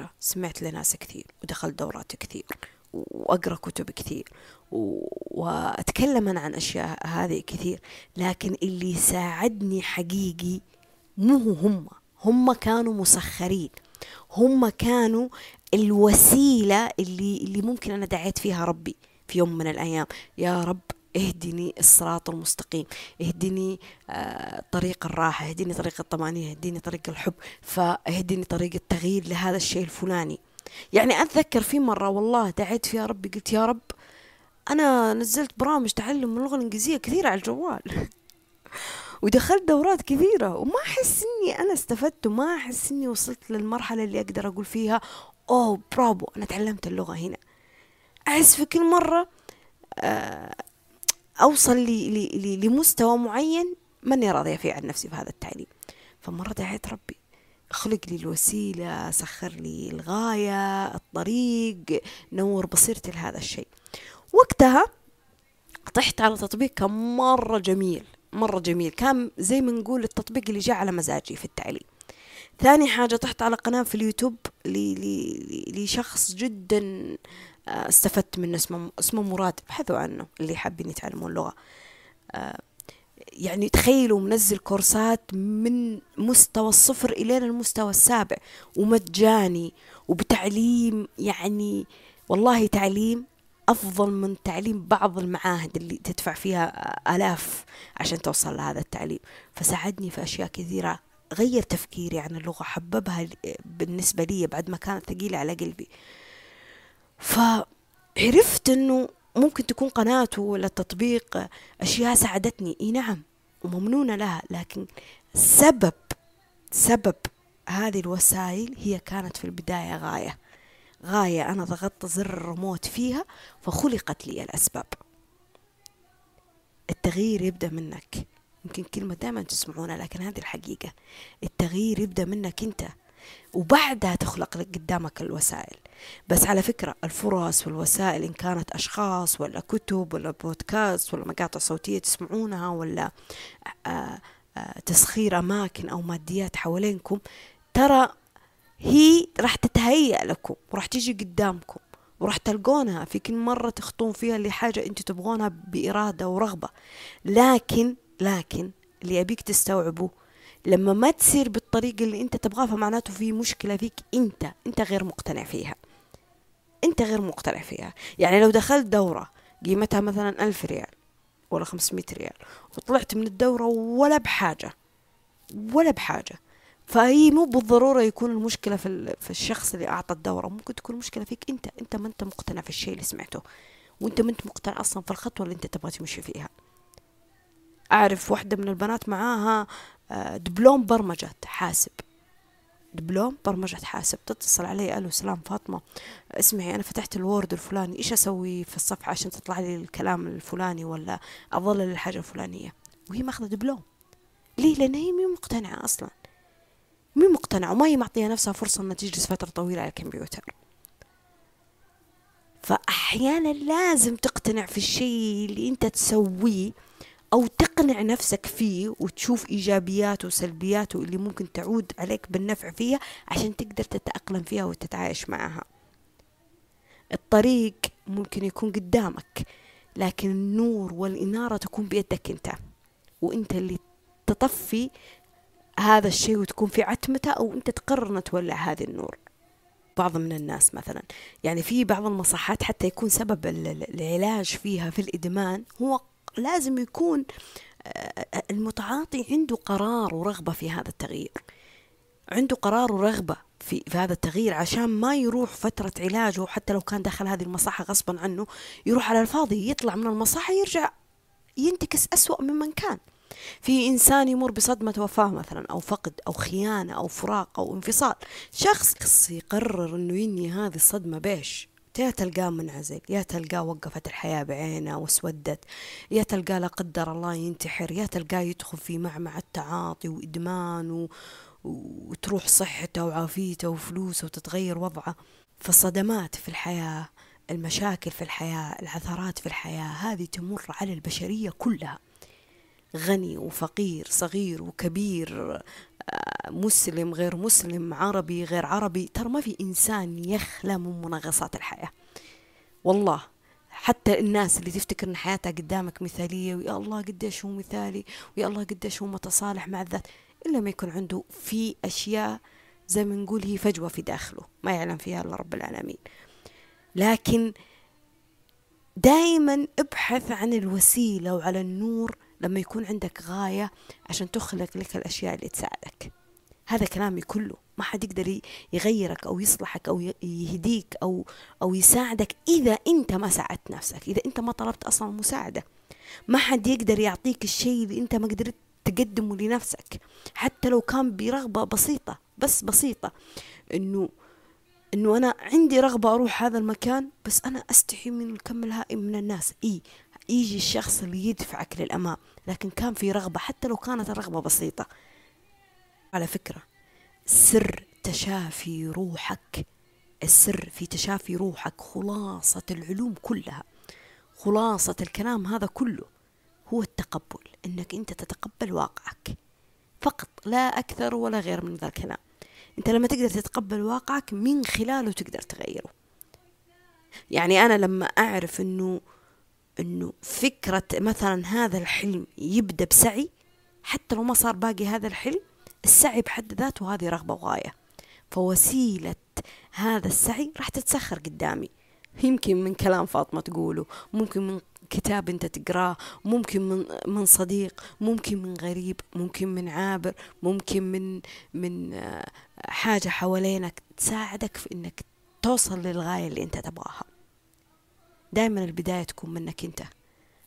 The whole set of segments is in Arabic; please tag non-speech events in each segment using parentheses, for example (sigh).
فكرة سمعت لناس كثير ودخلت دورات كثير وأقرأ كتب كثير وأتكلم أنا عن أشياء هذه كثير لكن اللي ساعدني حقيقي مو هم هم كانوا مسخرين هم كانوا الوسيلة اللي, اللي ممكن أنا دعيت فيها ربي في يوم من الأيام. يا رب اهدني الصراط المستقيم اهدني آه طريق الراحة اهدني طريق الطمأنينة اهدني طريق الحب فاهدني طريق التغيير لهذا الشيء الفلاني. يعني أتذكر في مرة والله دعيت فيها ربي قلت يا رب أنا نزلت برامج تعلم اللغة الإنجليزية كثيرة على الجوال. (laughs) ودخلت دورات كثيرة وما أحس إني أنا استفدت وما أحس إني وصلت للمرحلة اللي أقدر أقول فيها أوه برافو أنا تعلمت اللغة هنا. أحس في كل مرة آه، أوصل لي لي لمستوى معين ماني راضية فيه عن نفسي في هذا التعليم. فمرة دعيت ربي اخلق لي الوسيلة سخر لي الغاية الطريق نور بصيرتي لهذا الشيء. وقتها طحت على تطبيق كان مرة جميل مرة جميل. كان زي ما نقول التطبيق اللي جاء على مزاجي في التعليم. ثاني حاجة طحت على قناة في اليوتيوب لشخص جدا استفدت منه اسمه اسمه مراد ابحثوا عنه اللي حابين يتعلمون اللغة آه، يعني تخيلوا منزل كورسات من مستوى الصفر إلى المستوى السابع ومجاني وبتعليم يعني والله تعليم أفضل من تعليم بعض المعاهد اللي تدفع فيها آلاف عشان توصل لهذا التعليم. فساعدني في أشياء كثيرة غير تفكيري عن اللغة حببها بالنسبة لي بعد ما كانت ثقيلة على قلبي. فعرفت أنه ممكن تكون قناته ولا تطبيق أشياء ساعدتني. إي نعم وممنونة لها لكن سبب سبب هذه الوسائل هي كانت في البداية غاية. غاية أنا ضغطت زر الريموت فيها فخلقت لي الأسباب. التغيير يبدأ منك. يمكن كلمة دائما تسمعونها لكن هذه الحقيقة. التغيير يبدأ منك أنت وبعدها تخلق لك قدامك الوسائل. بس على فكرة الفرص والوسائل إن كانت أشخاص ولا كتب ولا بودكاست ولا مقاطع صوتية تسمعونها ولا آه، آه، تسخير أماكن أو ماديات حوالينكم ترى هي راح تتهيأ لكم وراح تيجي قدامكم وراح تلقونها. في كل مرة تخطون فيها لحاجة أنتوا تبغونها بإرادة ورغبة. لكن لكن اللي أبيك تستوعبه لما ما تصير بالطريقة اللي أنت تبغاها فمعناته في مشكلة فيك أنت أنت غير مقتنع فيها. أنت غير مقتنع فيها. يعني لو دخلت دورة قيمتها مثلا ألف ريال ولا خمسمية ريال وطلعت من الدورة ولا بحاجة ولا بحاجة. فهي مو بالضرورة يكون المشكلة في, في الشخص اللي أعطى الدورة. ممكن تكون المشكلة فيك أنت. أنت ما أنت مقتنع في الشيء اللي سمعته. وأنت ما أنت مقتنع أصلا في الخطوة اللي أنت تبغى تمشي فيها. أعرف واحدة من البنات معاها آه، دبلوم برمجة حاسب. دبلوم برمجة حاسب. تتصل علي ألو سلام فاطمة. اسمعي أنا فتحت الوورد الفلاني. إيش أسوي في الصفحة عشان تطلع لي الكلام الفلاني ولا أظلل الحاجة الفلانية؟ وهي ماخذة دبلوم. ليه؟ لأن هي مو مقتنعة أصلا. مو مقتنعة وما هي معطية نفسها فرصة أنها تجلس فترة طويلة على الكمبيوتر. فأحيانا لازم تقتنع في الشيء اللي أنت تسويه أو تقنع نفسك فيه وتشوف إيجابياته وسلبياته اللي ممكن تعود عليك بالنفع فيها عشان تقدر تتأقلم فيها وتتعايش معها. الطريق ممكن يكون قدامك لكن النور والإنارة تكون بيدك أنت. وأنت اللي تطفي هذا الشيء وتكون في عتمته أو أنت تقرر أن تولع هذه النور. بعض من الناس مثلا. يعني في بعض المصحات حتى يكون سبب العلاج فيها في الإدمان هو لازم يكون آه، المتعاطي عنده قرار ورغبة في هذا التغيير. عنده قرار ورغبة في, في هذا التغيير عشان ما يروح فترة علاجه حتى لو كان دخل هذه المصحة غصبا عنه يروح على الفاضي يطلع من المصحة يرجع ينتكس أسوأ ممن كان. في إنسان يمر بصدمة وفاة مثلا أو فقد أو خيانة أو فراق أو انفصال شخص يقرر أنه ينهي هذه الصدمة بيش يا تلقاه منعزل يا تلقاه وقفت الحياة بعينه واسودت يا تلقاه لا قدر الله ينتحر يا تلقاه يدخل في معمعة تعاطي وإدمان و... وتروح صحته وعافيته وفلوسه وتتغير وضعه. فالصدمات في الحياة المشاكل في الحياة العثرات في الحياة هذه تمر على البشرية كلها. غني وفقير صغير وكبير آه، مسلم غير مسلم عربي غير عربي ترى ما في إنسان يخلى من منغصات الحياة. والله حتى الناس اللي تفتكر إن حياتها قدامك مثالية ويا الله قديش هو مثالي ويا الله قديش هو متصالح مع الذات إلا ما يكون عنده في أشياء زي ما نقول هي فجوة في داخله ما يعلم فيها إلا رب العالمين. لكن دائما ابحث عن الوسيلة وعلى النور لما يكون عندك غاية عشان تخلق لك الأشياء اللي تساعدك. هذا كلامي كله. ما حد يقدر يغيرك أو يصلحك أو يهديك أو أو يساعدك إذا أنت ما ساعدت نفسك إذا أنت ما طلبت أصلا مساعدة. ما حد يقدر يعطيك الشيء اللي أنت ما قدرت تقدمه لنفسك. حتى لو كان برغبة بسيطة بس بسيطة إنه إنه أنا عندي رغبة أروح هذا المكان بس أنا أستحي من الكم الهائل من الناس. إي يجي الشخص اللي يدفعك للأمام لكن كان في رغبة حتى لو كانت الرغبة بسيطة. على فكرة سر تشافي روحك السر في تشافي روحك خلاصة العلوم كلها خلاصة الكلام هذا كله هو التقبل إنك أنت تتقبل واقعك. فقط لا أكثر ولا غير من ذا الكلام. أنت لما تقدر تتقبل واقعك من خلاله تقدر تغيره. يعني أنا لما أعرف إنه إنه فكرة مثلا هذا الحلم يبدأ بسعي حتى لو ما صار باقي هذا الحلم السعي بحد ذاته هذه رغبة وغاية. فوسيلة هذا السعي راح تتسخر قدامي. يمكن من كلام فاطمة تقوله ممكن من كتاب انت تقراه ممكن من من صديق ممكن من غريب ممكن من عابر ممكن من من آه، حاجة حوالينك تساعدك في إنك توصل للغاية اللي انت تبغاها. دائما البداية تكون منك انت.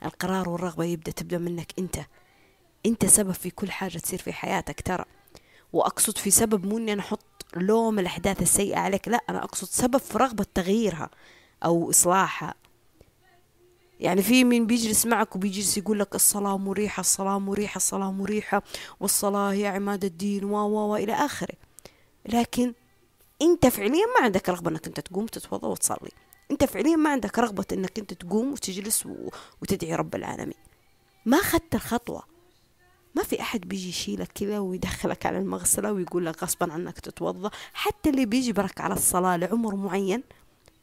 القرار والرغبة يبدأ تبدأ منك انت. انت سبب في كل حاجة تصير في حياتك ترى. وأقصد في سبب مو إني أنا أحط لوم الأحداث السيئة عليك لا أنا أقصد سبب في رغبة تغييرها أو إصلاحها. يعني في مين بيجلس معك وبيجلس يقول لك الصلاة مريحة الصلاة مريحة الصلاة مريحة والصلاة هي عماد الدين و و إلى آخره. لكن أنت فعليا ما عندك رغبة أنك أنت تقوم تتوضأ وتصلي. أنت فعليا ما عندك رغبة أنك أنت تقوم وتجلس وتدعي رب العالمين. ما أخذت الخطوة ما في أحد بيجي يشيلك كذا ويدخلك على المغسلة ويقول لك غصبا عنك تتوضأ. حتى اللي بيجبرك على الصلاة لعمر معين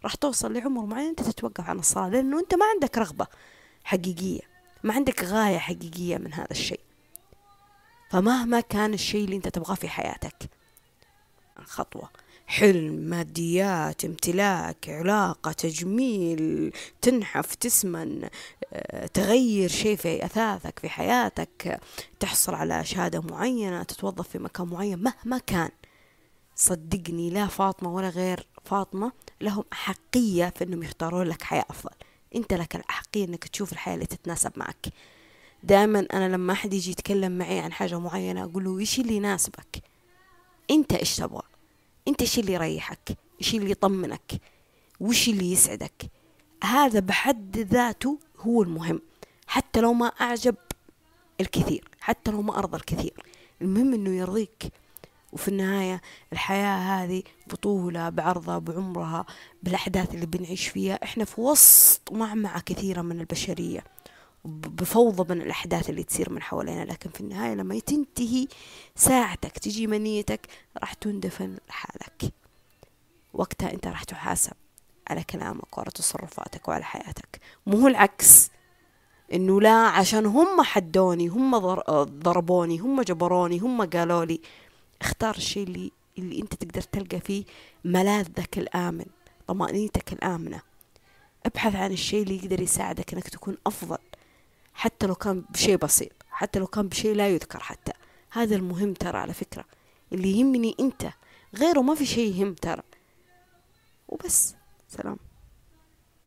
راح توصل لعمر معين أنت تتوقف عن الصلاة لأنه أنت ما عندك رغبة حقيقية ما عندك غاية حقيقية من هذا الشيء. فمهما كان الشيء اللي أنت تبغاه في حياتك خطوة. حلم ماديات امتلاك علاقة تجميل تنحف تسمن آه، تغير شيء في أثاثك في حياتك تحصل على شهادة معينة تتوظف في مكان معين مهما كان. صدقني لا فاطمة ولا غير فاطمة لهم أحقية في أنهم يختارون لك حياة أفضل. أنت لك الأحقية أنك تشوف الحياة اللي تتناسب معك. دائما أنا لما أحد يجي يتكلم معي عن حاجة معينة أقول له إيش اللي يناسبك؟ أنت إيش تبغى؟ أنت إيش اللي يريحك إيش اللي يطمنك وش اللي يسعدك. هذا بحد ذاته هو المهم. حتى لو ما أعجب الكثير حتى لو ما أرضى الكثير. المهم أنه يرضيك. وفي النهاية الحياة هذه بطولة بعرضها بعمرها بالأحداث اللي بنعيش فيها. إحنا في وسط معمعة كثيرة من البشرية. بفوضى من الأحداث اللي تصير من حوالينا لكن في النهاية لما تنتهي ساعتك تجي منيتك راح تندفن لحالك. وقتها أنت راح تحاسب على كلامك وعلى تصرفاتك وعلى حياتك. مو العكس. إنه لا عشان هم حدوني هم ضربوني هم جبروني هم قالوا لي. اختار الشيء اللي اللي أنت تقدر تلقى فيه ملاذك الآمن طمأنينتك الآمنة. ابحث عن الشيء اللي يقدر يساعدك إنك تكون أفضل. حتى لو كان بشيء بسيط حتى لو كان بشيء لا يذكر حتى. هذا المهم ترى على فكرة. اللي يهمني أنت غيره ما في شيء يهم ترى. وبس. سلام.